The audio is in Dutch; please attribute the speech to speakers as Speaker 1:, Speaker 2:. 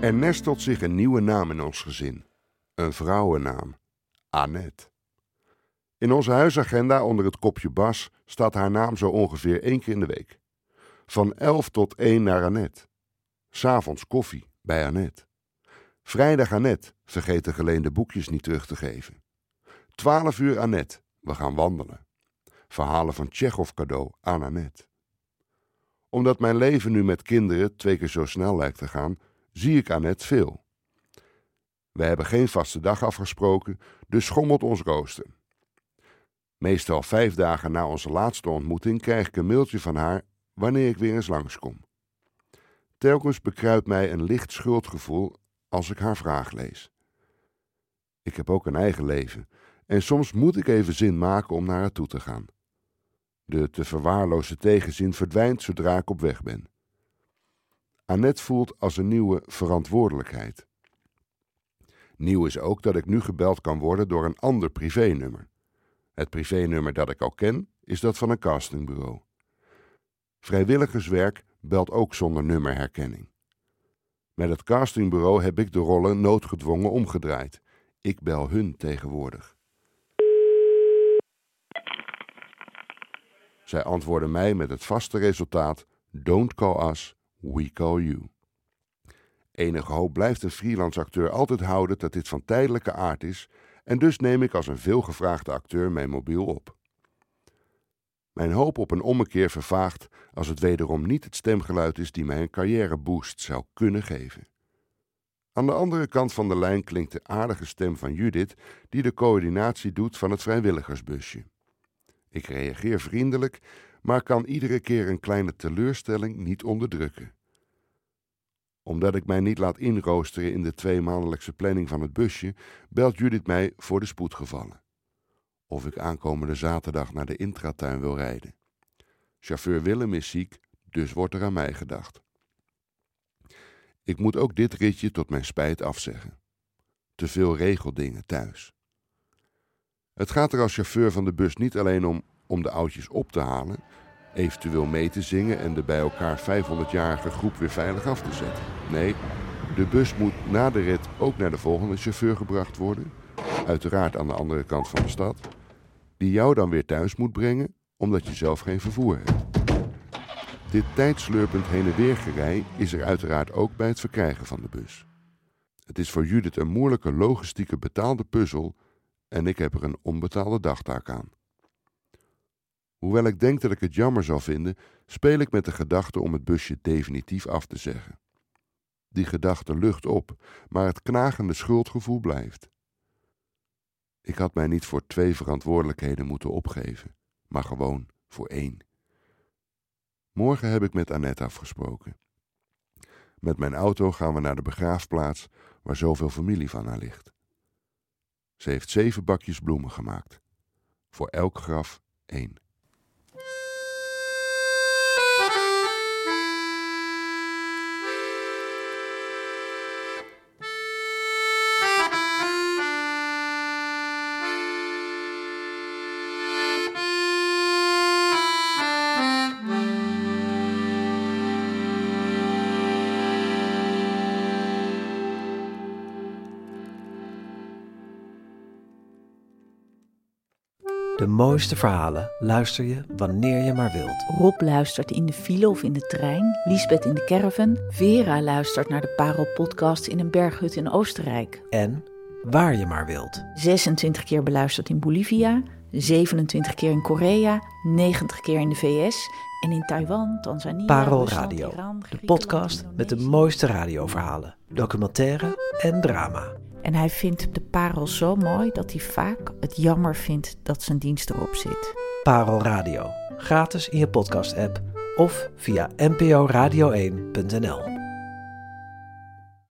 Speaker 1: Er nestelt zich een nieuwe naam in ons gezin. Een vrouwennaam. Annette. In onze huisagenda onder het kopje Bas staat haar naam zo ongeveer één keer in de week. Van elf tot één naar Annette. S'avonds koffie bij Annette. Vrijdag Annette, vergeet de geleende boekjes niet terug te geven. Twaalf uur Annette, we gaan wandelen. Verhalen van Tsjechov cadeau aan Annette. Omdat mijn leven nu met kinderen twee keer zo snel lijkt te gaan, zie ik Annette veel. We hebben geen vaste dag afgesproken, dus schommelt ons rooster. Meestal vijf dagen na onze laatste ontmoeting krijg ik een mailtje van haar wanneer ik weer eens langskom. Telkens bekruipt mij een licht schuldgevoel als ik haar vraag lees. Ik heb ook een eigen leven en soms moet ik even zin maken om naar haar toe te gaan. De te verwaarloosde tegenzin verdwijnt zodra ik op weg ben. Annette voelt als een nieuwe verantwoordelijkheid. Nieuw is ook dat ik nu gebeld kan worden door een ander privénummer. Het privénummer dat ik al ken is dat van een castingbureau. Vrijwilligerswerk belt ook zonder nummerherkenning. Met het castingbureau heb ik de rollen noodgedwongen omgedraaid. Ik bel hun tegenwoordig. Zij antwoorden mij met het vaste resultaat: Don't call us, we call you. Enige hoop blijft een freelance acteur altijd houden dat dit van tijdelijke aard is, en dus neem ik als een veelgevraagde acteur mijn mobiel op. Mijn hoop op een ommekeer vervaagt als het wederom niet het stemgeluid is die mij een carrièreboost zou kunnen geven. Aan de andere kant van de lijn klinkt de aardige stem van Judith, die de coördinatie doet van het vrijwilligersbusje. Ik reageer vriendelijk, maar kan iedere keer een kleine teleurstelling niet onderdrukken. Omdat ik mij niet laat inroosteren in de tweemaandelijkse planning van het busje, belt Judith mij voor de spoedgevallen. Of ik aankomende zaterdag naar de intratuin wil rijden. Chauffeur Willem is ziek, dus wordt er aan mij gedacht. Ik moet ook dit ritje tot mijn spijt afzeggen. Te veel regeldingen thuis. Het gaat er als chauffeur van de bus niet alleen om om de oudjes op te halen, eventueel mee te zingen en de bij elkaar 500-jarige groep weer veilig af te zetten. Nee, de bus moet na de rit ook naar de volgende chauffeur gebracht worden, uiteraard aan de andere kant van de stad, die jou dan weer thuis moet brengen omdat je zelf geen vervoer hebt. Dit tijdslurpend heen en weer gerij is er uiteraard ook bij het verkrijgen van de bus. Het is voor Judith een moeilijke logistieke betaalde puzzel en ik heb er een onbetaalde dagtaak aan. Hoewel ik denk dat ik het jammer zal vinden, speel ik met de gedachte om het busje definitief af te zeggen. Die gedachte lucht op, maar het knagende schuldgevoel blijft. Ik had mij niet voor twee verantwoordelijkheden moeten opgeven, maar gewoon voor één. Morgen heb ik met Annette afgesproken. Met mijn auto gaan we naar de begraafplaats waar zoveel familie van haar ligt. Ze heeft zeven bakjes bloemen gemaakt. Voor elk graf één.
Speaker 2: De mooiste verhalen luister je wanneer je maar wilt.
Speaker 3: Rob luistert in de file of in de trein. Liesbeth in de caravan. Vera luistert naar de Parel-podcast in een berghut in Oostenrijk.
Speaker 2: En waar je maar wilt.
Speaker 3: 26 keer beluisterd in Bolivia. 27 keer in Korea. 90 keer in de VS. En in Taiwan, Tanzania,
Speaker 2: Parel
Speaker 3: Rusland,
Speaker 2: Radio,
Speaker 3: Iran,
Speaker 2: de podcast met de mooiste radioverhalen, documentaire en drama.
Speaker 3: En hij vindt de parel zo mooi dat hij vaak het jammer vindt dat zijn dienst erop zit.
Speaker 2: Parel Radio, gratis in je podcast-app of via nporadio1.nl.